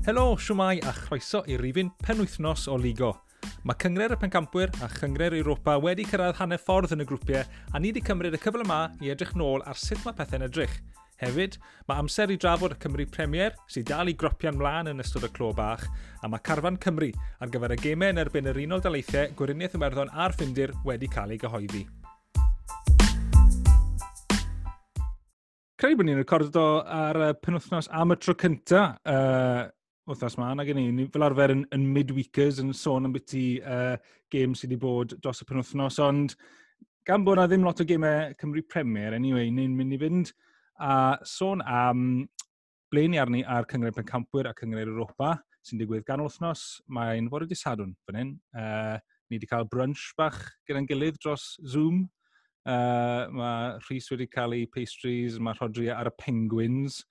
Helo, siwmai a chroeso i rifin penwythnos o Ligo. Mae cyngred y pencampwyr a chyngred Europa wedi cyrraedd hanner ffordd yn y grwpiau a ni wedi cymryd y cyfle yma i edrych nôl ar sut mae pethau'n edrych. Hefyd, mae amser i drafod y Cymru Premier sydd dal i gropian mlaen yn ystod y clo bach a mae carfan Cymru ar gyfer y gemau yn erbyn yr Unol Daleithiau Gwiriniaeth Iwerddon a'r Ffindir wedi cael ei gyhoeddi. credu bod ni'n recordo ar y penwthnos am y tro cyntaf uh, wythnos ma, na gen i, fel arfer yn, yn midweekers yn sôn am byti uh, gêm sydd wedi bod dros y penwthnos, ond gan bod na ddim lot o gemau Cymru Premier, anyway, ni'n mynd i fynd a sôn am ble ni arni ar Cyngred Pencampwyr a Cyngred Europa sy'n digwydd gan wythnos. Mae'n fod y disadwn fan hyn. Uh, ni wedi cael brunch bach gyda'n gilydd dros Zoom. Uh, mae Rhys wedi cael ei pastries, mae Rodri ar y penguins.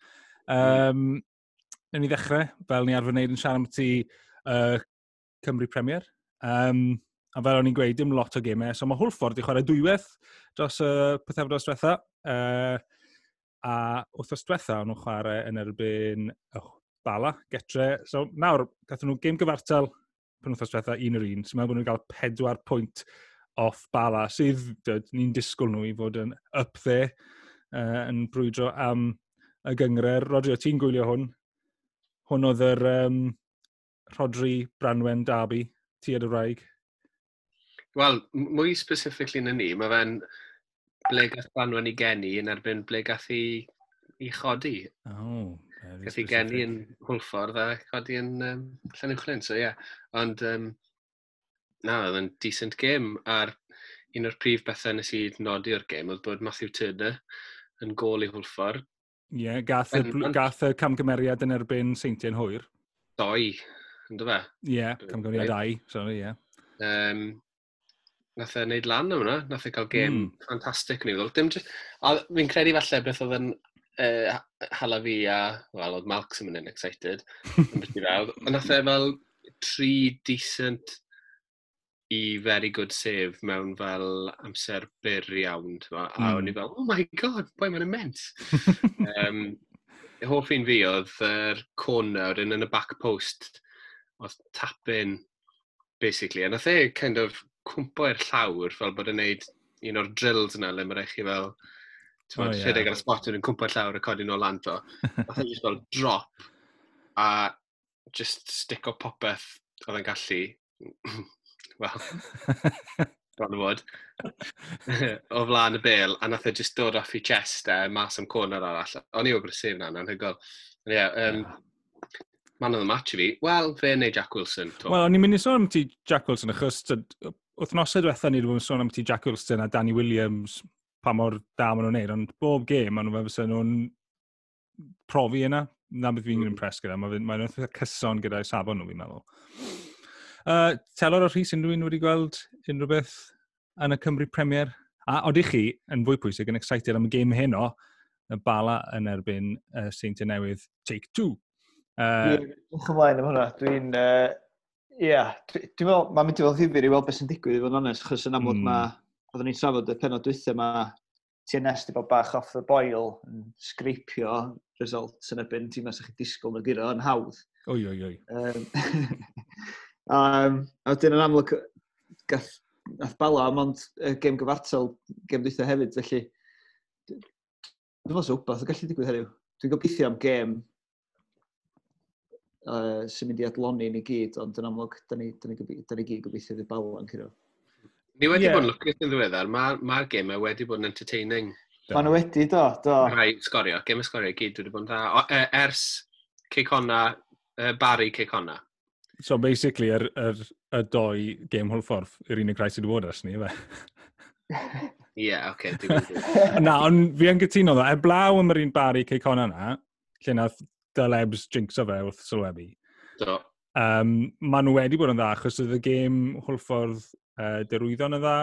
Um, Newn ni ddechrau, fel ni arfer wneud yn siarad am ti uh, Cymru Premier. Um, a fel o'n i'n gweud, dim lot o gemau. So mae Hwlffordd i chwarae dwywaith dros y uh, pethefnos diwetha. Uh, a wrthos diwetha o'n nhw'n chwarae yn erbyn oh, Bala, Getre. So nawr, gathen nhw gêm gyfartal pan wrthos diwetha 1-1. So mae'n bod nhw'n cael pedwar pwynt off Bala, sydd ni'n disgwyl nhw i fod yn up there uh, yn brwydro am y gyngred. Rodri, o ti'n gwylio hwn? hwn oedd yr um, Rodri Branwen Darby, tued y rhaeg? Wel, mwy specifically na ni, mae fe'n ble gath Branwen i geni yn erbyn ble gath i, i chodi. Oh, gath i geni yn hwlffordd a chodi yn um, Llanuwchlyn, so ie. Yeah. Ond, um, na, oedd yn decent game, a'r un o'r prif bethau nes i nodi o'r game oedd bod Matthew Turner yn gol i Hwlffordd, Ie, yeah, gath, y, gath y camgymeriad yn erbyn seintiau'n hwyr. Doi, ynddo fe? Ie, yeah, camgymeriad dau, sorry, ie. Yeah. Um, nath e wneud lan yma, nath e cael gêm mm. ffantastig ni. Dim just, a fi'n credu falle beth oedd yn uh, hala fi a, wel, oedd Malcs yn mynd yn excited, ond nath e fel tri decent i very good save mewn fel amser byr iawn. A mm. o'n i hmm. fel, oh my god, boi mae'n immense. um, hoff un fi oedd yr corner yn yn y back post oedd tapin, basically. A nath e kind of cwmpo i'r llawr fel bod yn neud un o'r drills yna le mae'n rhaid chi fel Twod, oh, yeah. rhedeg ar y spot yn cwmpa llawr y codi nhw lan fo. Nath e just fel drop a just stick o popeth oedd yn gallu wel, bron y wod, o flaen y bel, a nath e just dod off i chest e, mas am corner arall. O'n i o brysif na, na'n hygol. Ie, um, man of the match i fi. Wel, fe neu Jack Wilson. Wel, o'n i'n mynd i sôn am ti Jack Wilson, achos wythnosau diwetha ni wedi sôn am ti Jack Wilson a Danny Williams pa mor da maen nhw'n neud, ond bob gêm maen nhw'n fysyn nhw'n profi yna. Na beth fi'n mm. impressed gyda, mae ma cyson gyda'i safon nhw, fi'n meddwl. Uh, telor o'r Rhys, unrhyw un wedi gweld unrhyw beth yn y Cymru Premier? A odych chi yn fwy pwysig yn excited am y gêm heno, y bala yn erbyn uh, Seintiau Newydd Take 2. Uh, Dwi'n ymlaen am hwnna. Dwi'n... Uh, yeah, dwi'n meddwl, mae'n mynd i fod ddifur i weld beth sy'n digwydd i fod yn onest, chos yn amlwg mm. mae, oeddwn ni'n trafod y penod dwythau, mae TNS di bod bach off the boil yn sgripio results yn ebyn byn tîm os ydych chi disgwyl yn gyro yn hawdd. Oi, oi, oi. Um, Um, a wedyn yn amlwg, gath, gath bala, ond uh, gêm gyfartal, gêm dwytho hefyd, felly dwi'n fawr wbeth, yn gallu digwydd heddiw. Dwi'n gobeithio am gêm uh, sy'n mynd i adloni ni gyd, ond yn amlwg, da ni, da ni, da ni gyd gobeithio fydd bala yn cyrraedd. Ni wedi yeah. bod yn lwcus yn ddiweddar, mae'r ma, ma gemau wedi bod yn entertaining. Mae nhw wedi, do, do. Rai sgorio, gem y sgorio gyd wedi bod yn dda. O, e, ers Ceicona, uh, Barry Ceicona, So basically, yr, yr, y doi gêm hwl ffordd, yw'r unig rhaid sydd wedi bod ers ni, fe? Ie, oce. Na, ond fi yn gytuno dda. Eblaw er am yr un bari ceicona na, lle nath dylebs jinx o fe wrth sylwebu. Do. Um, Maen nhw wedi bod yn dda, achos oedd y gêm hwlffordd uh, derwyddon yn dda.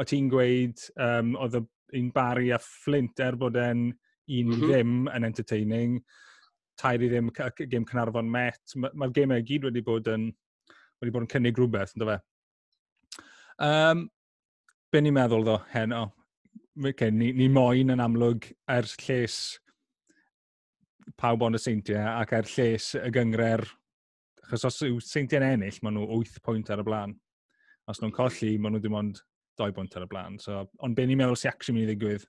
O ti'n gweud, um, oedd un bari a flint er bod e'n un mm -hmm. ddim yn entertaining tair i ddim gêm Cynarfon Met. Mae'r ma gemau i gyd wedi bod yn, wedi bod yn cynnig rhywbeth, ynddo fe? Um, be ni'n meddwl ddo, heno? Okay, ni, ni moyn yn amlwg er lles pawb ond y seintiau ac er lles y gyngre'r... Chos os yw seintiau'n ennill, maen nhw 8 pwynt ar y blaen. Os nhw'n colli, maen nhw dim ond 2 pwynt ar y blaen. So, ond be ni'n meddwl sy'n actually mynd i ddigwydd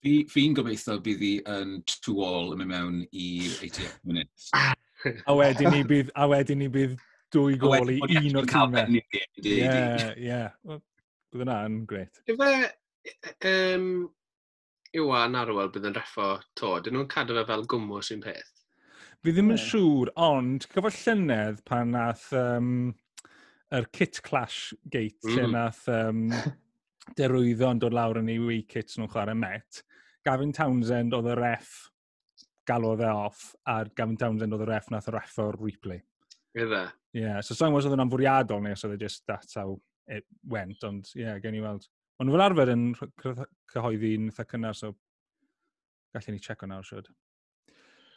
Fi'n fi gobeithio bydd hi yn to all yn mynd mewn i 80 minutes. a wedyn ni bydd, a wedyn ni bydd dwy gol i un o'r tîmau. Ie, ie. Bydd yna'n gret. Ife, um, Iwan Arwel bydd yn reffo to, dyn nhw'n cadw fe fel gwmwys un peth. Fi ddim yn siŵr, ond gyfo llynedd pan nath um, yr kit clash gate mm. lle nath um, derwyddo yn dod lawr yn ei wei kits nhw'n chwarae met, Gavin Townsend oedd y ref galwodd e off, a Gavin Townsend oedd y ref nath y ref o'r replay. Idde? Ie, yeah, so sa'n gwrs oedd yna'n fwriadol neu, os oedd e just, that's how it went, ond ie, yeah, gen i weld. Ond fel arfer yn cyhoeddi'n eitha cynnar, so gallwn ni check checo nawr, siwr.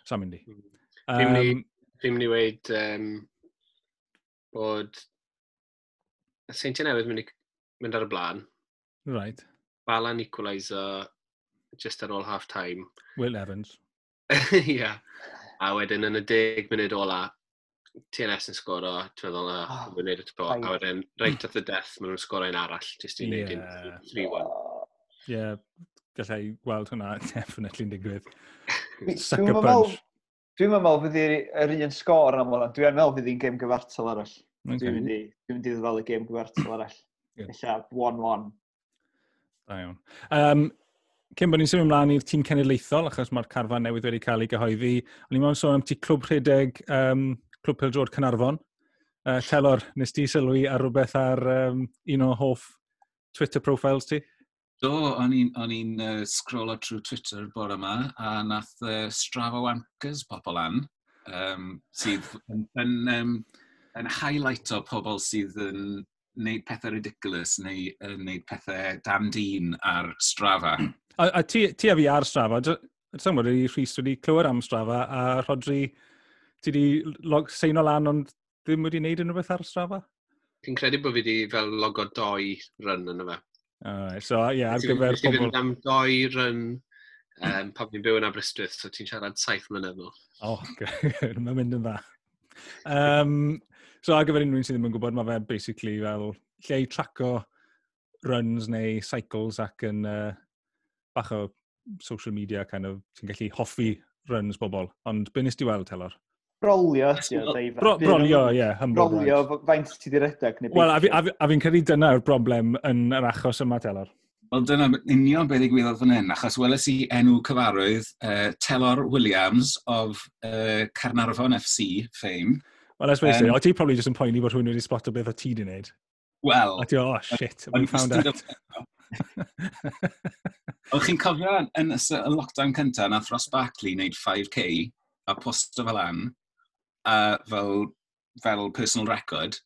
Sa'n mynd i. Hmm. Um, Fi'n mynd i weid um, bod y seintiau newydd mynd, mynd ar y blaen. Right. Balan equaliser just ar ôl half-time. Will Evans. Ia. yeah. A wedyn yn y deg munud ola, TNS yn sgoro, ti'n meddwl na, ah, oh, wneud y typo, a wedyn, right at the death, maen nhw'n sgoro un arall, jyst i wneud yeah. 3-1. Ie, yeah, gallai gweld hwnna, definitely'n digwydd. Sucker punch. Dwi'n meddwl fydd yr un sgor am hwnna, dwi'n meddwl fydd hi'n gêm gyfartal arall. Okay. Dwi'n mynd i, dwi mynd i ddefal y gêm gyfartal arall. Ella 1-1. Da iawn. Um, Cyn bod ni'n symud ymlaen i'r tîm cenedlaethol, achos mae'r carfan newydd wedi cael ei gyhoeddi, o'n i'n sôn am ti clwb rhedeg um, Clwb Pildrod Cynarfon. Uh, Telor, nes ti sylwi ar rhywbeth ar um, un o hoff Twitter profiles ti? Do, o'n i'n uh, scrollo trwy Twitter bore yma, a nath uh, Strava Wankers pobl an, um, sydd yn, yn, um, yn highlight o pobl sydd yn wneud pethau ridiculous neu uh, wneud pethau dan dyn ar strafa. A, a ti, ti a fi ar strafa, dwi'n gwybod i Rhys wedi clywed am strafa a Rodri, ti wedi seino lan ond ddim wedi wneud unrhyw beth ar strafa? Fi'n credu bod fi wedi fel logo doi run yn fe. Alright, so ie, yeah, ar gyfer pobl... Ti'n fynd am doi run um, pan fi'n byw yn Aberystwyth, so ti'n siarad saith mlynedd nôl. O, oh, mae'n mynd yn dda. Um, So ar gyfer unrhyw un sydd ddim yn gwybod, mae fe basically fel lle i traco runs neu cycles ac yn uh, bach o social media kind of, ti'n gallu hoffi runs bobl. Ond be nes ti weld, Telor? Brolio, ti o ddeifan. Bro, brolio, ie. Yeah, brolio, faint ti di redeg? Wel, a fi'n credu dyna'r broblem yn yr achos yma, Telor. Wel, dyna union beth ddigwyddodd fan hyn, achos weles i enw cyfarwydd uh, Telor Williams of uh, Carnarfon FC fame, Ond as wedi um, o ti probably just yn poeni bod rhywun wedi spot o beth o ti di wneud. Wel. A ti oh, shit, we found out. Oedd chi'n cofio yn y lockdown cyntaf nath Ross Barkley wneud 5k a posto fel an a fel, fel personal record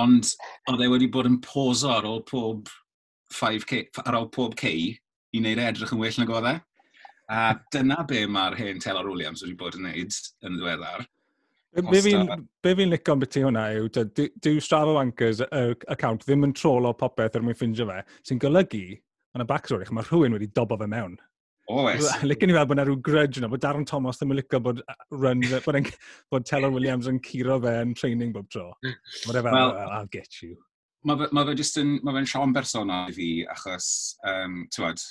ond oedd e wedi bod yn poso ar ôl pob 5K, ar ôl pob K i wneud e, edrych yn well na godde. A dyna be mae'r hen Taylor Williams wedi bod yn wneud yn ddiweddar. Be fi'n fi licio am beth hwnna yw, dyw Strava Wankers y account ddim yn trol o popeth er mwyn ffindio fe, sy'n golygu, yn y backstory, mae rhywun wedi dobo fe mewn. Oes. Licen i fel bod yna rhyw grudge yna, bod Darren Thomas ddim yn licio bod, run, bod, en, bod Taylor Williams yn curo fe yn training bob tro. Mae fel, well, I'll get you. Mae fe, ma fe just yn, mae fe'n siom bersonol i fi, achos, um, tywed,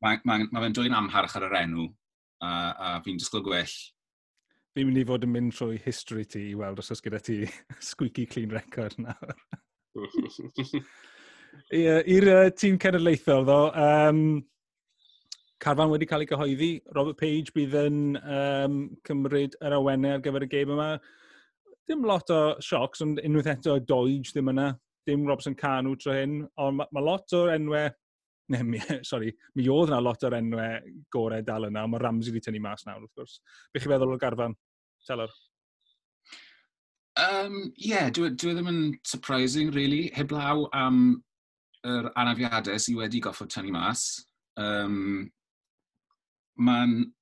mae ma, ma fe'n dwy'n amharch ar yr enw, a, a fi'n disgwyl gwell Fi'n mynd i fod yn mynd trwy history ti i weld os oes gyda ti squeaky clean record nawr. I'r uh, tîm cenedlaethol ddo, um, carfan wedi cael ei gyhoeddi. Robert Page bydd yn um, cymryd yr awennau ar gyfer y gêm yma. Dim lot o siocs, ond unwaith eto Doige ddim yna. Dim Robson Canu tro hyn, ond mae ma lot o'r enwau ne, mi, sorry, mi oedd yna lot o'r enwau gorau dal yna, ond mae Ramsey wedi tynnu mas nawr, wrth gwrs. Be chi'n feddwl o'r garfan, Telor? Um, yeah, dwi, e, dwi e ddim yn surprising, really. Heblaw am yr anafiadau sydd wedi goffod tynnu mas. Um, Mae'n...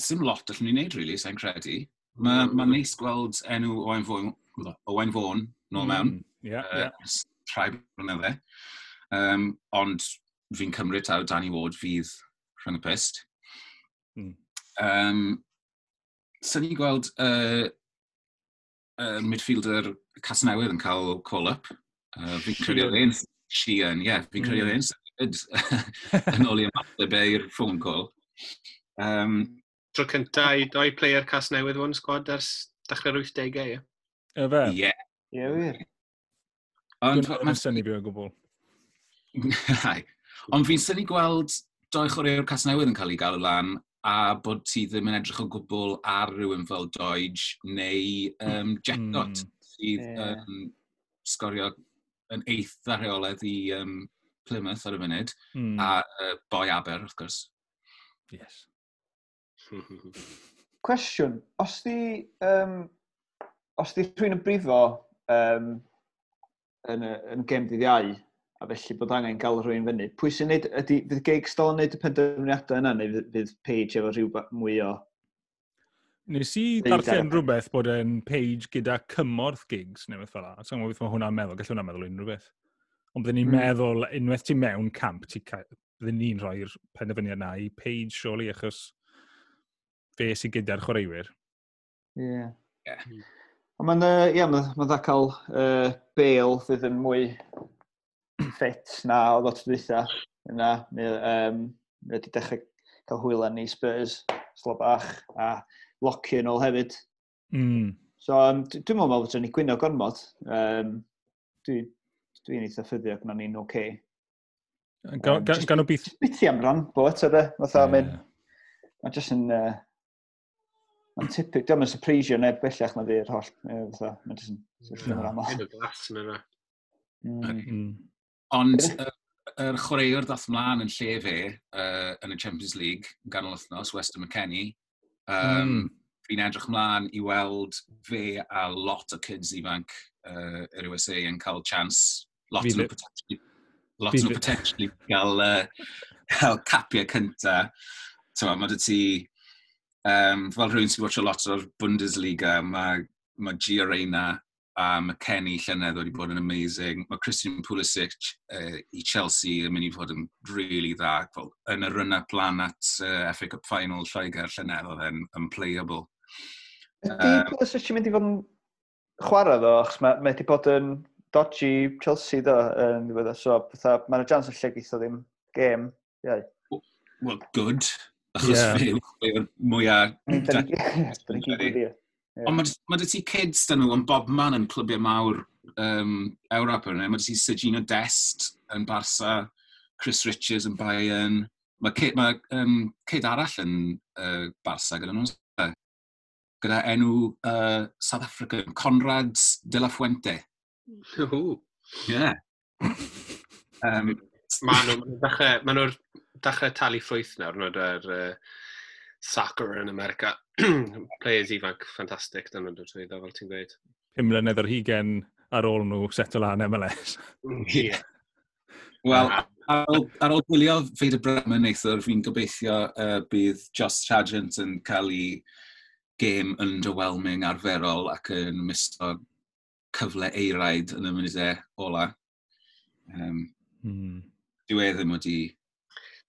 Sim lot allwn ni wneud, really, sa'n credu. Mae'n ma mm. neis gweld enw Owain Fawn, Owain Fawn, nôl mewn. Mm, ie, yeah, uh, yeah. Rhai blynydde. Um, ond fi'n cymryd taw Danny Ward fydd rhwng y pist. Mm. Um, Swn so gweld uh, uh, midfielder Casnewydd yn cael call-up. Uh, fi'n credu oedd e'n Sheehan, ie, yeah, fi'n credu oedd e'n sefyd yn ôl i ymateb i'r phone call. Um, Tro cynta i doi player Casnewydd fo'n sgwad ers dechrau'r 80au, ie? Y fe? Ie. Ie, wir. Ond... Dwi'n syni fi o gwbl. Ond fi'n syni gweld doi chwaraewr Casnewydd yn cael ei galw lan a bod ti ddim yn edrych o gwbl ar rhywun fel Doige neu um, hmm. Jetcott mm. sydd yeah. um, sgorio yn eitha rheoledd i um, Plymouth ar y funud mm. a uh, boi Aber wrth gwrs. Yes. Cwestiwn, os di, um, os di rhywun yn brifo um, yn, yn gem dydd iau, a felly bod angen cael rhywun fyny. Pwy sy'n neud, ydy, fydd Geigs dal yn neud y penderfyniadau yna, neu fydd Page efo rhyw mwy o... Nes i darllen rhywbeth bod yn Page gyda cymorth gigs, neu beth fel la. Sa'n gwybod beth mae hwnna'n meddwl, gallai hwnna'n meddwl unrhyw beth. Ond byddwn ni'n mm. meddwl, unwaith ti mewn camp, ti byddwn ni'n rhoi'r penderfyniad na i Page, surely, achos fe sy'n gyda'r chwaraewyr. Ie. Yeah. Yeah. Ond mae'n, uh, ie, mae'n ma dda cael uh, bail fydd yn mwy ffit na o ddod dweitha yna. Mi um, wedi dechrau cael hwyla ni Spurs, slo bach, a locio yn ôl hefyd. Mm. So, um, dwi'n meddwl bod ni gwyno gormod. Um, dwi'n dwi eitha ffyddio na ni'n oce. Okay. Gan, gan, gan o byth... Biti am rambo eto de. Fatha, yeah. mae'n... Mae'n jyst yn... Uh, mae'n tipig. Dwi'n mynd surprisio neb bellach na fi'r holl. Mae'n jyst yn... Mae'n just yn rambo. Mae'n glas yn yna. Mm. Mm. Ond yr er, er chwaraewr dath mlaen yn lle fe uh, yn y Champions League, yn ganol wythnos, Weston McKennie, um, mm. fi'n edrych mlaen i weld fe a lot o kids ifanc uh, yr USA yn cael chance. Lot o'n nhw potentially, lot o'n nhw potentially gael, uh, cael capiau cynta. Tyma, mae dy ti... Um, fel rhywun sy'n watch a lot o'r Bundesliga, mae ma Gia Reina Um, Kenny llynedd wedi bod yn amazing. Mae Christian Pulisic uh, i Chelsea yn mynd i fod yn really dda. Fel, yn y run-up lan at uh, FA Cup Final Lloegr llynedd oedd e'n unplayable. Ydy um, Pulisic yn mynd i fod yn chwarae ddo, achos mae, mae wedi bod yn dodgy Chelsea ddo yn ddiwedd. So, mae'n y jans yn lle geitho ddim gêm. Yeah. Well, good. Achos yeah. fe yw'r mwyaf... Yeah. Ond mae ma dy ti kids dyn nhw yn bob man yn clybiau mawr um, Ewrop yn Mae dy ti Sergino Dest yn Barca, Chris Richards yn Bayern. Mae kid, ma, um, kid arall yn uh, Barca gyda nhw. Gyda enw uh, South African, Conrad de la Fuente. Ooh. Yeah. um, Maen nhw'n dechrau, ma nhw dechrau talu ffrwyth nawr, nhw'n yr uh, soccer yn America. Players ifanc ffantastig dyn nhw'n dod trwyddo, fel ti'n gweud. Pum mlynedd ar hugen ar ôl nhw setol lan MLS. yeah. Wel, ar ôl gwylio Feid y Bremen neithwr, fi'n gobeithio uh, bydd Josh Sargent yn cael ei gêm underwhelming arferol ac yn misto cyfle eiraid yn y munudau e ola. Um, mm. Dwi e ddim wedi...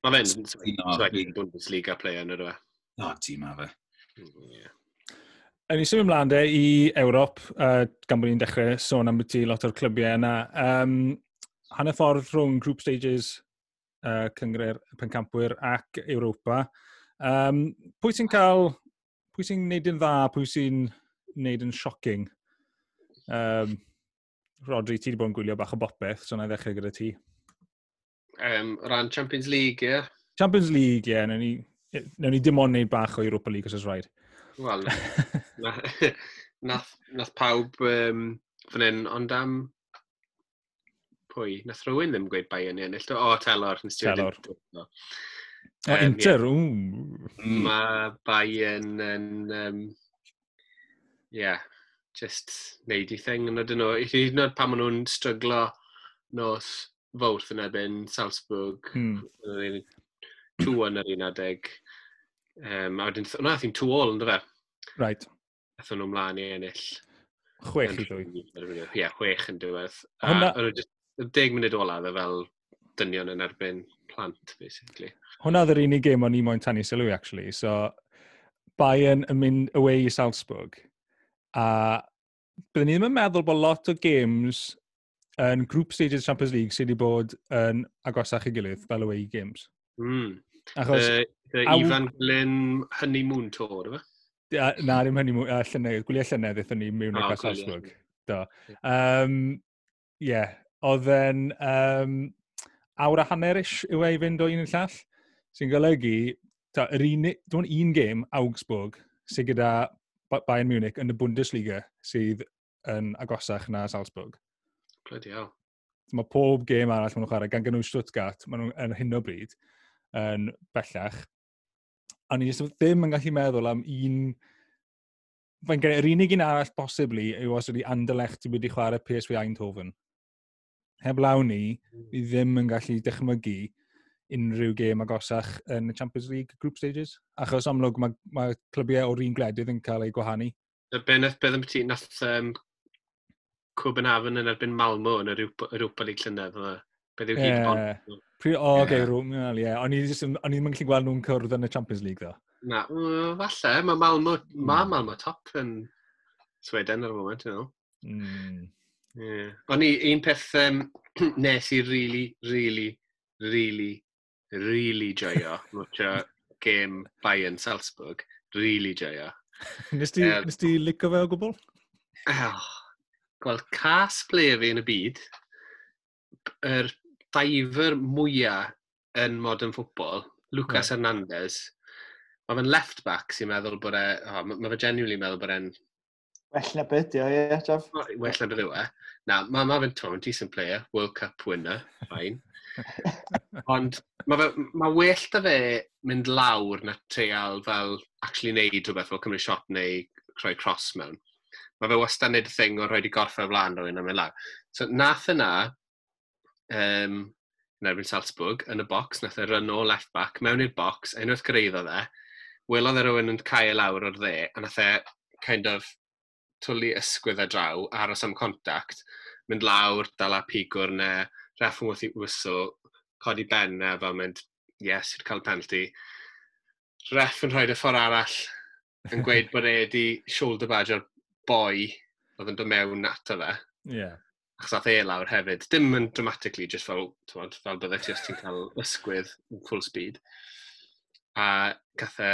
Mae fe'n Bundesliga player yn ydw e. O, ti ma fe. Yeah. A ni symud ymlaen de i Ewrop, uh, gan bod ni'n dechrau sôn am beth i lot o'r clybiau yna. Um, hanner ffordd rhwng group stages uh, cyngre'r pencampwyr ac Ewropa. Um, pwy sy'n cael, pwy sy'n neud yn dda, pwy sy'n neud yn shocking? Um, Rodri, ti wedi bod yn gwylio bach o bopeth, so na i ddechrau gyda ti. Um, ran Champions League, ie. Yeah. Champions League, ie. Yeah, ni Newn ni dim ond neud bach o Europa League os oes rhaid. Wel, nath, nath, nath pawb um, fan hyn, ond am pwy? Nath rhywun ddim gweud Bayern i ennill. O, Telor. Telor. No. O, um, Inter, yeah. Mm. Mae Bayern yn... Um, yeah, just neud i thing. Yn oedden nhw, hyd yn oed pan maen nhw'n stryglo nos fawrth yn ebyn Salzburg. Mm. 2-1 ar un adeg. Um, a wedyn, na, ddim two all, ynddo fe? Right. Ethon nhw mlaen i ennill. Chwech i ddwy. Ie, yeah, chwech yn diwedd. A Hwna... deg munud olaf e fel dynion yn erbyn plant, basically. Hwna ddyr unig gêm o'n i moyn tannu sylw, actually. So, Bayern yn mynd away i Salzburg. A byddwn ni ddim yn meddwl bod lot o games yn group stages Champions League sydd wedi bod yn agosach i gilydd fel away games. Mm. Achos... Uh, uh, aw... Ifan Glyn Honeymoon Tour, efo? Yeah, na, ddim Honeymoon, uh, llynedd, gwyliau llynedd eithon ni mewn i'r o'r Casaswag. Do. Um, yeah, oedd e'n um, awr a hanner-ish yw ei fynd o un yn llall, sy'n golygu, ta, yr un, dwi'n un gêm Augsburg sy'n gyda Bayern Munich yn y Bundesliga sydd yn agosach na Salzburg. Bloody hell. Mae pob gêm arall maen nhw'n chwarae gan gynnwys Stuttgart, maen nhw'n hyn o bryd yn bellach. A ni ddim yn gallu meddwl am un... Fe'n gen i'r unig un arall bosibli yw os ydy Anderlecht wedi chwarae PSV Eindhoven. Heb lawn ni, ni hmm. ddim yn gallu dychmygu unrhyw gêm agosach yn y Champions League group stages. Achos amlwg mae, mae clybiau o'r un gledydd yn cael eu gwahanu. Y beneth beth am ti, nath um, Copenhagen yn erbyn Malmo yn y Europa League llynedd. Beth yw hi bon. Pri o, oh, yeah. rwm, okay, ie. Yeah. O'n i ddim yn gallu gweld nhw'n cwrdd yn y Champions League, ddo. Na, uh, falle. Mae Malmo, mm. ma hmm. Malmo top yn Sweden ar y moment, you know. Mm. Yeah. O'n i un peth um, nes i really, really, really, really joio. Mwtio game Bayern Salzburg. Really joio. nes ti, um, nes ti licio fe o gwbl? Oh, Gweld cas ble fi yn y byd, yr er diver mwyaf yn modern ffwbol, Lucas yeah. Hernandez, mae fe'n left back sy'n meddwl bod e, oh, mae fe genuinely meddwl bod e'n... Well na byd, ie, ie, Jeff. Well na byd yw e. Na, mae ma fe'n torn, decent player, World Cup winner, fain. Ond mae ma well da fe mynd lawr na treial fel actually neud rhywbeth fel cymryd shot neu rhoi cross mewn. Mae fe wastad neud y thing o rhoi di gorffau flaen rhywun am mynd lawr. So nath yna, um, yn erbyn Salzburg, yn y box, nath e run o left back, mewn i'r bocs, unwaith gyrraedd dde, welodd e rhywun yn cael lawr o'r dde, a nath e kind of twli ysgwydd a draw, aros am contact, mynd lawr, dala pigwr ne, ref yn wrth i whistle, codi ben ne, fel mynd, yes, i'r cael penalty. Ref yn rhoi y ffordd arall yn gweud bod e wedi shoulder badge o'r boi oedd yn dod mewn ato fe. Yeah achos ath e lawr hefyd, dim yn dramatically, just fel, tywod, fel byddai ti os ti'n cael ysgwydd yn full speed. A gath e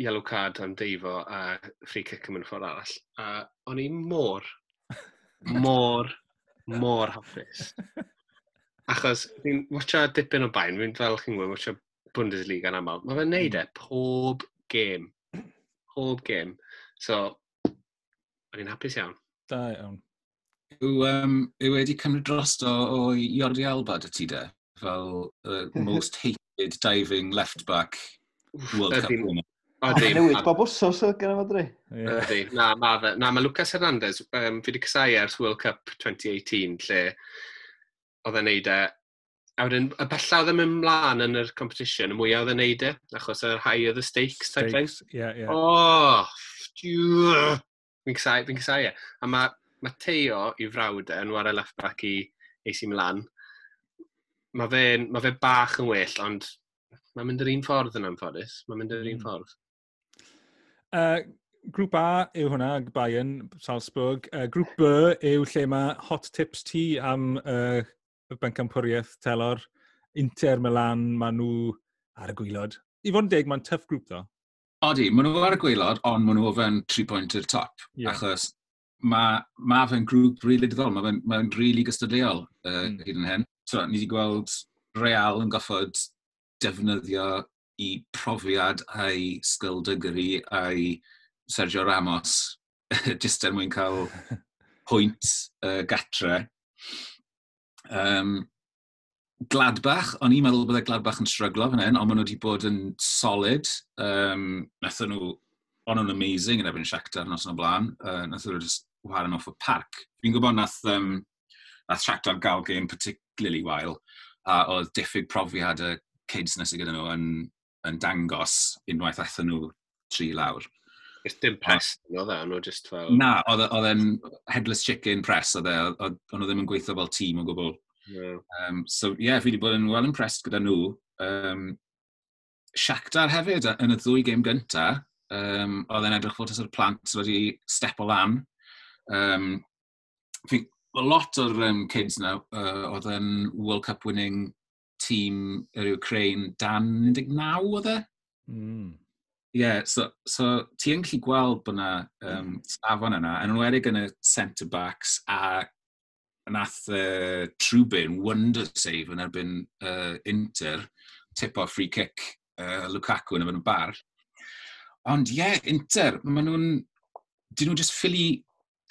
yellow card am deifo a free kick yn mynd ffordd arall. A o'n i mor, mor, mor hapus. Achos fi'n watcha dipyn o bain, fi'n fel chi'n gwybod, watcha Bundesliga yn aml. Mae fe'n neud e hmm. pob game. Pob game. So, o'n i'n hapus iawn. Da iawn yw, um, yw wedi cymryd drosto o o Jordi Alba dy ti de, fel uh, most hated diving left back World Cup winner. Ydy. Newid bob wsos o gen i fod ry. Ydy. Na, ma fe. Na, mae Lucas Hernandez, um, fi wedi cysau ers World Cup 2018, lle oedd e'n neud e. A wedyn, y bella oedd e'n mynd mlaen yn yr competition, y mwyaf oedd e'n neud e, achos yr high of the stakes, type thing. Stakes, Yeah, yeah. Oh, Fi'n cysau, fi'n cysau e. A mae mae Teo i frawd e, yn wario left back i AC Milan. Mae fe, ma fe bach yn well, ond mae'n mynd yr un ffordd yn amffodus. Mae'n mynd yr un mm. ffordd. Uh, grŵp A yw hwnna, Bayern, Salzburg. Uh, grŵp B yw lle mae hot tips ti am uh, bencampwriaeth telor. Inter Milan, maen nhw ar y gwylod. I fod yn deg, mae'n tough grŵp ddo. Odi, maen nhw ar y gweilod, ond maen nhw o fewn 3 pwynt i'r top. Yeah. Achos mae ma fe'n grŵp rili really diddorol, mae fe'n ma rili really gystadleuol uh, mm. hyd yn hyn. So, ni wedi gweld Real yn goffod defnyddio i profiad a'i sgildygri a'i Sergio Ramos jyst er mwyn cael pwynt uh, gatre. Um, Gladbach, o'n i'n meddwl bydde Gladbach yn stryglo fan hyn, ond maen nhw wedi bod yn solid. Um, Nethon nhw, o'n nhw'n amazing yn efo'n Shakhtar nos yn o blaen. Uh, Nethon nhw just wahanol off y parc. Fi'n gwybod nath, um, nath Shakhtar gael game particularly wael, a oedd diffyg profiad y kids nes i gyda nhw yn, yn dangos unwaith athyn nhw tri lawr. Ys dim press oedd e, nhw just fel... Na, oedd e, e'n headless chicken press oedd e, Oedd nhw ddim yn gweithio fel tîm o gwbl. No. Um, so, ie, yeah, fi wedi bod yn well impressed gyda nhw. Um, Shakhtar hefyd, yn y ddwy gêm gyntaf, um, oedd e'n edrych fod tas plant wedi step o lan Um, think a lot o'r um, kids now uh, oedd yn World Cup winning tîm yr Ukraine dan 19 oedd e? Mm. Yeah, so, so ti yn gallu gweld bod yna um, safon yna, yn enwedig yn y centre-backs a nath uh, Trubin wonder save yn erbyn uh, Inter, tip o free kick uh, Lukaku yn y bar. Ond ie, yeah, Inter, maen nhw'n, dyn nhw'n just ffili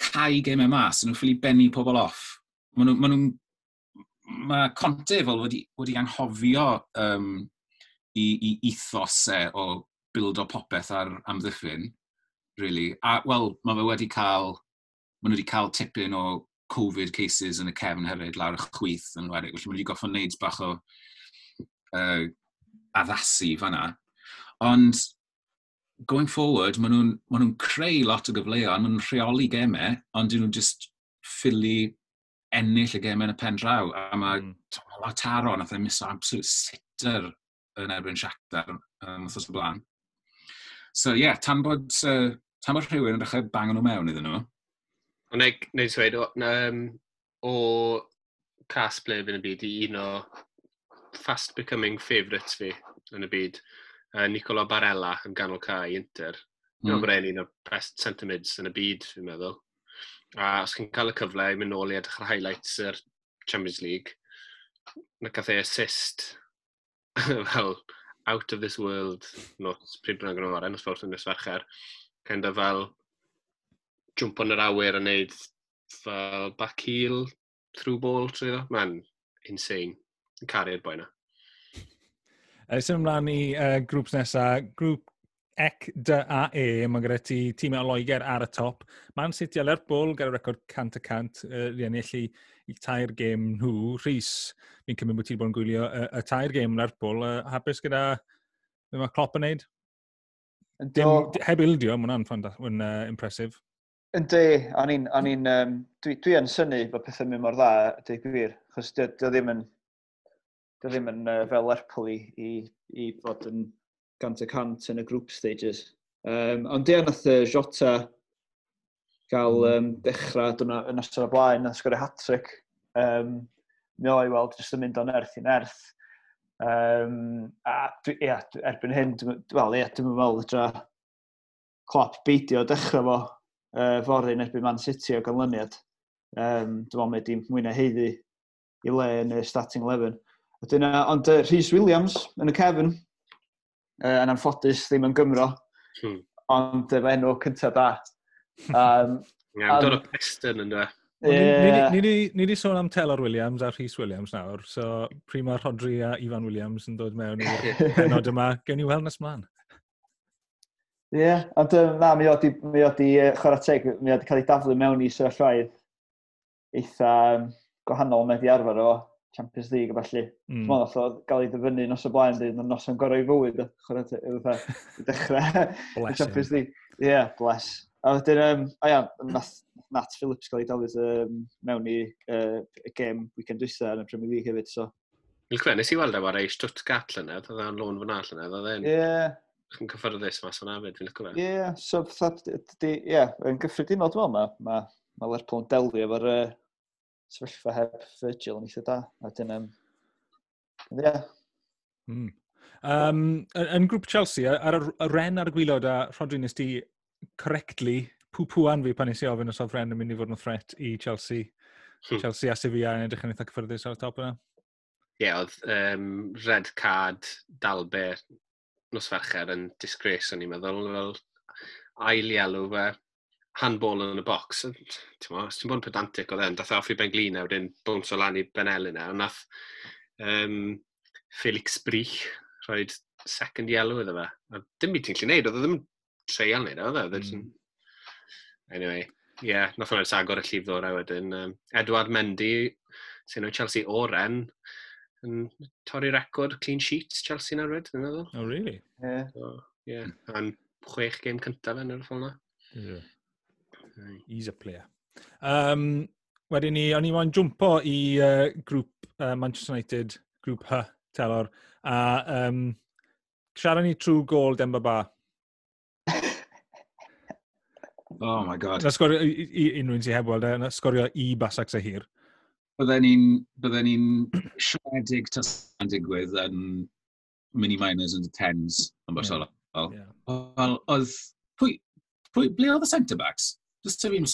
cael gemau mas, nhw'n ffili bennu pobl off. Mae nhw'n... ma nhw, mae Conte fel wedi, wedi anghofio um, i, i ethosau e o build o popeth ar amddiffyn, really. A, wel, mae fe wedi cael, mae nhw wedi cael tipyn o Covid cases yn y cefn hefyd lawr y chwyth yn wedi. felly mae wedi goffo wneud bach o uh, addasu fanna. Ond going forward, maen nhw'n ma nhw creu lot o gyfleoedd, maen nhw'n rheoli gemau, ond dyn nhw'n just ffili ennill y gemau yn y pen draw. A mae mm. Lautaro nath ei miso absolute sitter yn erbyn Shakhtar um, wrthos y blaen. So ie, yeah, tan bod, uh, tan bod rhywun yn dechrau bang nhw mewn iddyn nhw. Ond neud neu dweud, o, um, o cas ble yn y byd i un o fast becoming favourites fi yn y byd uh, Nicola Barella yn ganol cae Inter. Mm. Mae'n brein un o'r best centre mids yn y byd, fi'n meddwl. A os chi'n cael y cyfle i mynd nôl i edrych ar highlights yr Champions League, na gath ei assist fel out of this world not pryd bynnag yn oren, os fawrth yn ysfercher. kind of fel jump yn yr awyr a wneud fel back heel, through ball trwy ddo. Mae'n insane. Yn caru'r boi na. Sym ymlaen i uh, grŵps nesaf, grŵp EC, D a E, mae gyda ti tîm o Loegr ar y top. Man City a Lerpwl gyda record cant a cant, uh, rhian i i tair gêm nhw. Rhys, fi'n cymryd bod ti wedi bod yn gwylio y, y tair gêm Lerpwl. Uh, hapus gyda be mae Klopp yn neud? Dim, heb ildio, mae hwnna'n uh, impresif. Yndi, o'n i'n... Um, dwi, dwi yn syni bod pethau mynd mor dda, dwi gwir, chos dy, dy ddim yn dy ddim yn uh, fel Lerpwl i, i, i fod yn gant y cant yn y group stages. Um, ond ie, nath y Jota gael hmm. um, dechrau dyna, yn ystod o blaen, nath sgorio hat-trick. Um, mi o'i weld jyst yn mynd o'n erth i'n erth. Um, a dwi, ia, erbyn hyn, wel ia, dwi'n meddwl ydra Klopp beidio dechrau fo uh, fory erbyn Man City o ganlyniad. Um, dwi'n meddwl mae dim mwy na heiddi i le yn y starting 11. Wedyn, ond uh, Rhys Williams yn y cefn, uh, yn anffodus ddim yn Gymro, hmm. ond uh, enw cyntaf da. Um, Ie, yeah, dod o Preston yn dwe. Ni wedi sôn am Taylor Williams a Rhys Williams nawr, so prima Rodri a Ivan Williams yn dod mewn i'r penod yma. Gewn ni weld nes mlaen. Ie, yeah, ond na, mi oedd mi chwarae teg, mi oedd cael ei daflu mewn i sefyllfaidd eitha um, gwahanol mae i arfer o. Champions League a falle. Mm. Mae'n oedd gael ei ddyfynu nos o blaen, dweud, nos o'n gorau i fywyd, chwarae ti, i dechrau y Champions League. Ie, yeah, bless. A wedyn, um, a ia, nath Nat Phillips gael ei dafod um, mewn i uh, y gêm weekend dwysa yn y Premier League hefyd, so... Dwi'n cwe, nes i weld efo'r ei Stuttgart llynedd, oedd e'n lôn fyna llynedd, oedd e'n... Ie. Yn cyffyrddus mas o'n afyd, fi'n lyco fe. Ie, so, ie, yn gyffredinol dwi'n meddwl, mae ma, ma Lerpwl yn delio efo'r uh, sefyllfa heb Virgil yn eitha da. A dyn, um, yeah. Mm. Um, yn grŵp Chelsea, ar y ren ar y gwylod a Rodri nes ti correctly pw-pwan fi pan nes i ofyn os oedd Ren yn mynd i fod yn threat i Chelsea. Hmm. Chelsea a Sevilla yn edrych yn eitha cyffyrddus ar y top yna. Ie, yeah, oedd um, red card Dalbe nos fercher yn disgrace o'n i'n meddwl. Fel ail i alw fe, handball yn y box. Ti'n mo, ti'n bod yn pedantic o dden, dath e Alfred Benglin a wedyn bwns o lan i Benelli na, ond nath um, Felix Brich rhoi second yellow iddo fe. A dim byd ti'n gallu neud, oedd e ddim treial neud, e, oedd e. mm. Anyway, ie, yeah, nath hwnna'n sagor y llif ddora wedyn. Um, Edward Mendy, sy'n o'i Chelsea oren, yn torri record clean sheets Chelsea na rwyd, dwi'n meddwl. Oh, really? Ie. Yeah. So, yeah. A'n chwech game cyntaf yn yr ffôn na. Yeah. He's a player. Um, wedyn ni, o'n i mo'n jwmpo i uh, grŵp uh, Manchester United, grŵp H, telor, a um, siarad ni trwy gol Demba Ba. oh my god. Na sgorio, unrhyw'n sy'n heb weld, e, na sgorio i Basac sy'n hir. Bydden ni'n bydden ni'n siaredig tasa'n digwydd yn mini minors and tens yn Barcelona. Yeah. Wel, oedd, pwy, pwy, ble oedd y centre-backs? Does dim un...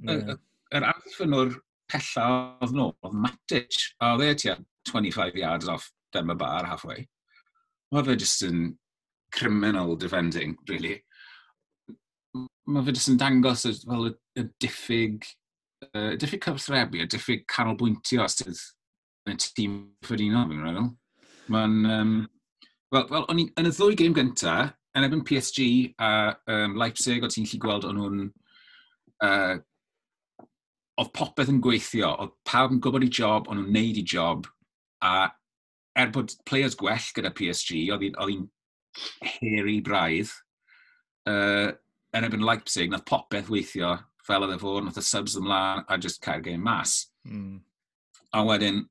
Yr er allan o'r pella oedd nhw, oedd Matic, a oedd e tua 25 yards off Denver Bar halfway. Mae fe just yn criminal defending, really. Mae fe just yn dangos fel y, y diffyg, uh, diffyg cyfthrebu, y diffyg canolbwyntio sydd yn y tîm ffyrddino, fi'n meddwl. Mae'n... Um, Wel, well, yn y ddwy gêm gyntaf, yn ebyn PSG a um, Leipzig, o ti'n lli gweld o'n nhw'n uh, oedd popeth yn gweithio, oedd pawb yn gwybod i job, ond nhw'n neud i job, a er bod players gwell gyda PSG, oedd hi'n heri braidd, uh, yn ebyn Leipzig, nath popeth weithio fel oedd e fod, nath y subs ymlaen, a just cael game mas. Mm. A wedyn,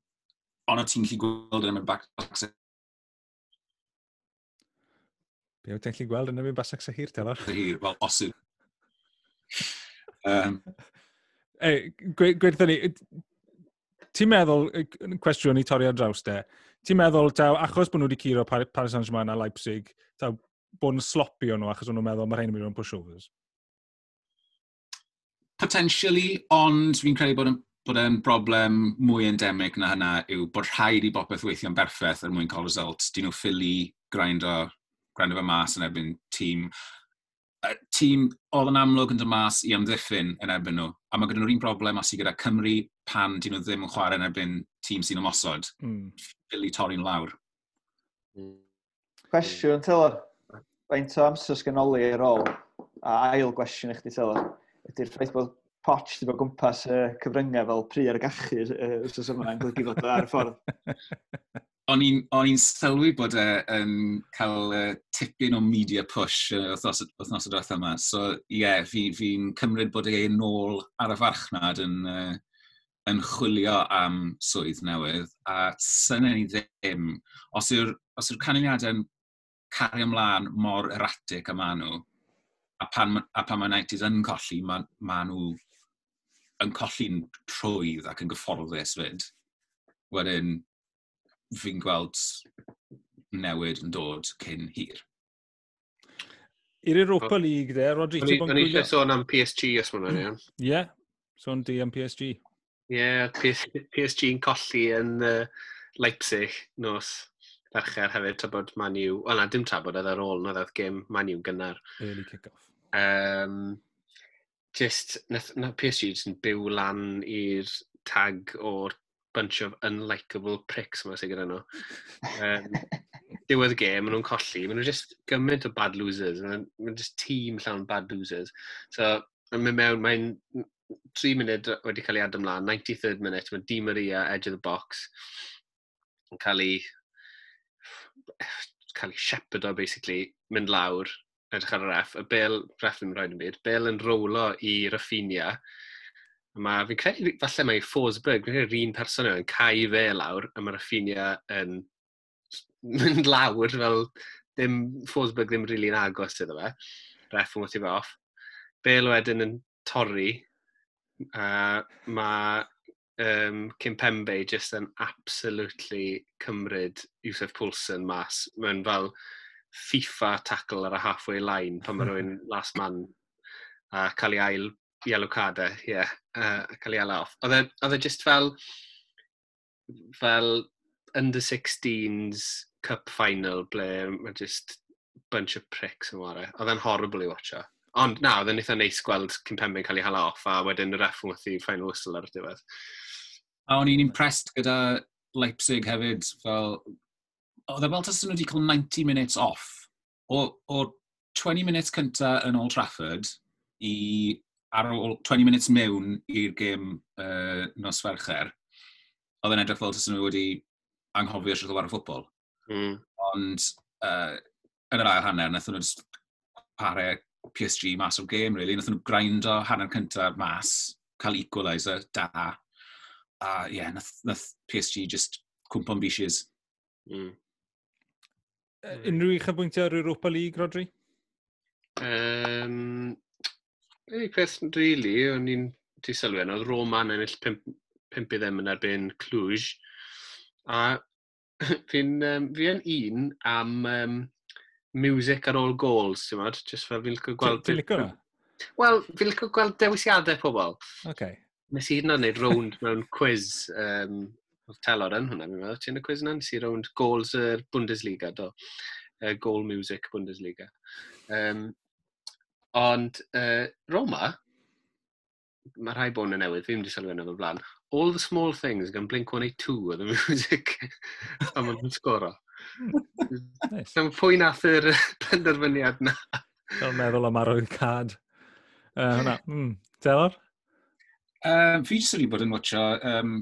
ond o ti'n gallu gweld yn ymwneud back Be wyt ti'n gallu gweld yn ymwneud back sy'n hir, Taylor? Hir, wel, os yw Um, Ei, gweithio ni, ti'n meddwl, cwestiwn i torri ar draws de, ti'n meddwl, taw, achos bod nhw wedi curo Paris Saint-Germain a Leipzig, taw, bod yn sloppy o'n nhw achos o'n nhw'n meddwl mae rhain yn mynd o'n pushovers? Potentially, ond fi'n credu bod yn bod e'n broblem mwy endemic na hynna yw bod rhaid i bopeth weithio'n berffaith er mwyn cael results. Dyn nhw ffili grind o, grind o fe mas yn erbyn tîm tîm oedd yn amlwg yn dod mas i amddiffyn yn erbyn nhw, a mae gyda nhw'r un broblem os i gyda Cymru pan dyn nhw ddim yn chwarae yn erbyn tîm sy'n ymosod. Mm. Fili torri'n lawr. Cwestiwn, Tyler. Faint o amser sganoli ar ôl? A ail gwestiwn i chdi, Tyler. Ydy'r ffaith bod Poch wedi bod gwmpas y cyfryngau fel pri ar y gachu y wrth yma yn golygu fod ar y ffordd. o'n i'n sylwi bod e yn cael uh, tipyn o media push uh, wythnos, wythnos y diwethaf yma. So ie, yeah, fi'n fi, cymryd bod e'n nôl ar y farchnad yn, uh, yn chwilio am swydd newydd. A syniad e ni ddim, os yw'r os yw canlyniadau'n cario ymlaen mor erratic yma nhw, a pan, a pan mae United yn colli, mae ma nhw yn colli'n trwydd ac yn gyfforddus fyd. Wedyn, fi'n gweld newid yn dod cyn hir. I'r Europa oh. League de, Rodri, ti'n bod yn gwylio? sôn am PSG os mwyn iawn. Ie, sôn di am PSG. Ie, yeah, yn colli yn uh, Leipzig nos fercher hefyd, tabod Man U, o na, dim tabod oedd ar ôl, na ddodd gym Man U gynnar. Early kick-off. Um, just, na, na PSG jyst yn byw lan i'r tag o'r bunch of unlikable pricks yma sy'n gyda nhw. Um, diwedd y gêm, maen nhw'n colli, maen nhw'n just gymaint o bad losers, maen nhw'n just tîm llawn bad losers. So, yn mynd mewn, mae'n 3 munud wedi cael ei adem mlaen, 93rd minute, mae Di Maria, edge of the box, yn cael ei cael ei shepherd o, basically, mynd lawr, edrych ar y ref, y bel, ref ddim yn rhoi'n byd, bel yn rowlo i Rafinha, Mae, fi'n credu, falle mae Forsberg, fi'n credu'r un person yw, yn cae fe lawr, a mae'r affiniau yn mynd lawr fel ddim Forsberg ddim rili'n really agos iddo fe. Ref yn fe off. Bel wedyn yn torri, a mae um, Kim Pembe just yn absolutely cymryd Yusuf Poulsen mas. Mae'n fel FIFA tackle ar y halfway line pan mae rhywun last man a cael ei ail yellow cardau, e, ie, yeah, uh, cael ei ala off. Oedd e, e just fel, fel under-16s cup final ble mae just bunch of pricks yn wario. Oedd e'n horrible i watcha. Ond na, oedd e'n eitha neis gweld Cyn Pembe'n cael ei hala off a wedyn y ref yn wythu final whistle ar y diwedd. A o'n i'n impressed gyda Leipzig hefyd, fel... Oedd e fel tas nhw wedi cael 90 minutes off. O, o 20 minutes cynta yn Old Trafford i ar ôl 20 minutes mewn i'r gêm uh, nos fercher, oedd yn edrych fel tas nhw wedi anghofio sydd o war y ffwbol. Mm. Ond uh, yn yr ail hanner, nath nhw just pare PSG mas o'r gêm, really. Nath nhw grindo hanner cyntaf mas, cael equaliser, da. A uh, yeah, nath, nath PSG just cwmpon bishes. Mm. Uh, hmm. unrhyw i'ch ar Europa League, Rodri? Um, Ei, cwestiwn rili, o'n i'n ti sylwen, oedd Roman ennill 5 ddim yn erbyn Cluj. A fi'n um, fi un am um, music ar ôl gols, ti'n modd? Just fel fi'n licio gweld... Ti'n licio na? Wel, fi'n licio gweld dewisiadau pobl. Okay. Nes i hynna wneud rownd mewn quiz um, oedd telor yn hwnna, fi'n meddwl. Ti'n y quiz yna? Nes i rownd goals y Bundesliga, do. Uh, goal music Bundesliga. Um, Ond uh, Roma, mae rhai bod yn newydd, fi ddim wedi sylwi yna fel blaen. All the small things gan Blink-182 oedd y music a mae'n sgoro. nice. Am pwy nath yr penderfyniad na. Fel meddwl am arwydd cad. Uh, hwnna, mm. Delor? Um, fi jyst wedi bod yn watcho um,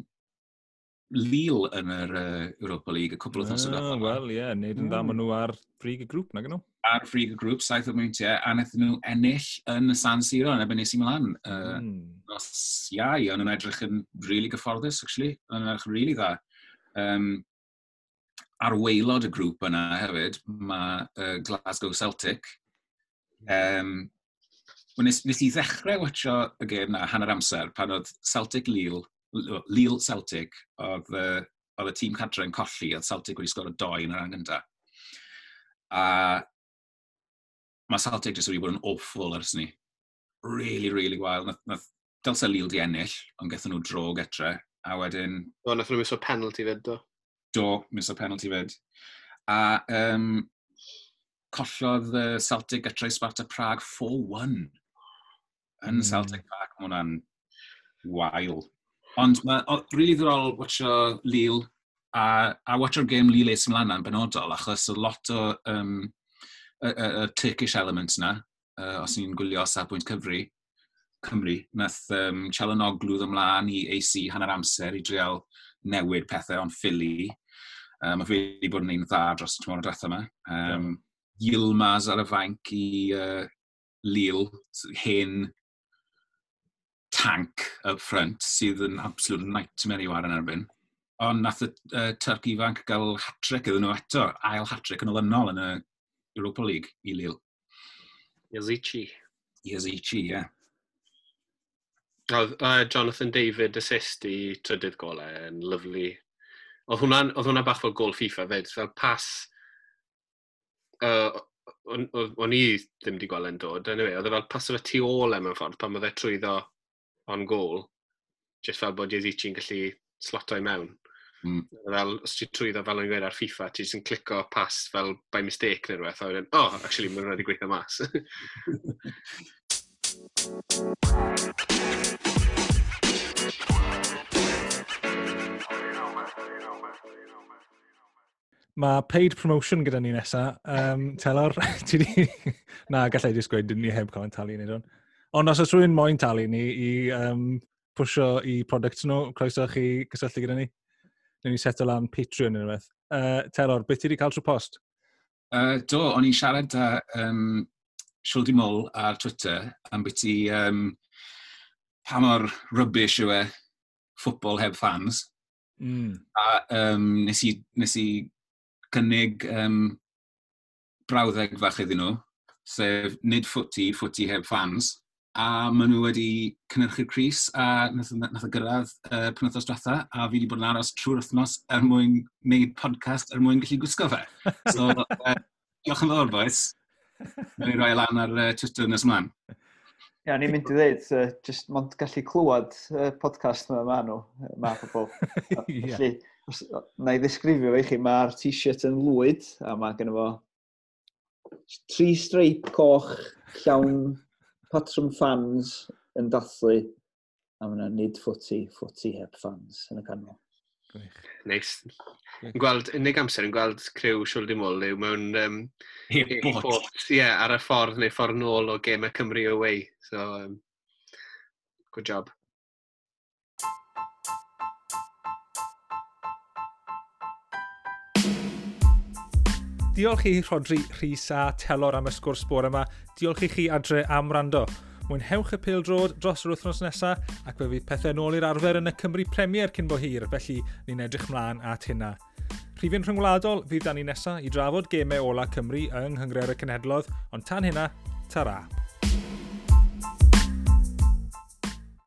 Lille yn yr uh, Europa League, y cwbl o thnos o. Wel, ie, yeah, neud yn dda hmm. maen nhw ar brig y grŵp na gynnu ar frig y grŵp, saith o mwyntiau, a wnaethon nhw ennill yn y San Siro yn ebyn i Milan. Uh, mm. Nos iau, ond yn edrych yn really gyfforddus, actually. Yn edrych yn really dda. Um, ar weilod y grŵp yna hefyd, mae uh, Glasgow Celtic. Um, nes, nes i ddechrau watcho y gêm na hanner amser pan oedd Celtic Lille, Lille Celtic, oedd, uh, oedd y tîm cadre yn colli, oedd Celtic wedi sgor y doi yn yr angynta. A mae Celtic jyst wedi bod yn awful ers ni. Really, really wild. Nath, nath dylse Lille di ennill, ond gathen nhw dro getre. A wedyn... O, nath nhw miso penalty fyd, do. Do, miso penalty fyd. A um, collodd uh, Celtic getre Sparta Prague 4-1 yn mm. Celtic Park. Mae hwnna'n wael. Ond mae rili really ddorol watcho Lille a, a watcho'r game Lille eis ymlaen yn benodol, achos y lot o um, y, y, y Turkish element yna, uh, os ni'n gwylio safbwynt cyfri, Cymru, nath um, Chalanoglu ddymlaen i AC hanner amser i drial newid pethau o'n ffili. Um, mae fe wedi bod yn ein dda dros y tymor drethau yma. Um, Yilmaz ar y fainc i uh, Lille, hen tank up front sydd yn absolute nightmare i war yn erbyn. Ond nath y uh, Turk ifanc gael hat-trick iddyn nhw eto, ail hat-trick yn olynol yn y Europa League i Lille. Yazici. Yazici, ie. Yeah. Oedd uh, Jonathan David assist i trydydd golau yn lyflu. Oedd hwnna, oedd hwnna bach fel gol FIFA fyd, fel pas... Uh, o'n i ddim wedi gweld yn dod, anyway, oedd e fel pas o'r e tu ôl e mewn ffordd pan oedd e trwyddo on goal, just fel bod Iazici yn gallu sloto i mewn. Mm. Fel, os ti trwyddo fel yn gweud ar FIFA, ti jyst yn clico pas fel by mistake neu rhywbeth, a wedyn, oh, actually, mae'n rhaid i gweithio mas. Mae paid promotion gyda ni nesa. Um, telor, ti di... Na, gallai jyst gweud, dyn ni heb cael yn talu ni ddwn. Ond os oes rhywun moyn talu ni i um, pwysio i products nhw, croeso chi gysylltu gyda ni. Nyn ni seto lan Patreon yn rhywbeth. Uh, Teror, beth ti wedi cael trwy post? Uh, do, o'n i'n siarad â um, Sioldi Mol ar Twitter am beth i um, pa mor rybys yw e ffwbol heb fans. Mm. A um, nes, i, nes i cynnig um, brawddeg fach iddyn nhw, sef nid ffwti, ffwti heb fans a maen nhw wedi cynnyrchu'r Cris a nath, nath o gyrraedd uh, penwthnos diwetha a fi wedi bod yn aros trwy'r wythnos er mwyn gwneud podcast er mwyn gallu gwisgo fe. So, uh, diolch yn fawr, boys. Mae'n rhoi lan ar uh, Twitter nes ymlaen. Ia, ni'n mynd i ddweud, uh, just mond gallu clywed uh, podcast yma ma nhw, ma pobl. Felly, na i ddisgrifio fe i chi, mae'r t-shirt yn lwyd, a mae gen fo tri streip coch llawn patrwm fans yn dathlu, a mae yna nid ffwti, ffwti heb fans yn y canol. Gwych. Neis. Yn gweld, unig amser yn gweld criw siwrd i mwl yw mewn um, e-bot. Ie, yeah, ar y ffordd neu ffordd nôl o Gemau Cymru away. So, um, good job. Diolch i Rodri Rhys a Telor am y sgwrs bore yma. Diolch i chi adre am rando. Mwynhewch y pildrod dros yr wythnos nesaf ac fe fydd pethau nôl i'r arfer yn y Cymru Premier cyn bo hir, felly ni'n edrych mlaen at hynna. Rhifyn rhyngwladol fydd dan ni nesaf i drafod gemau ola Cymru yng Nghyngreur y Cenhedlodd, ond tan hynna, tara.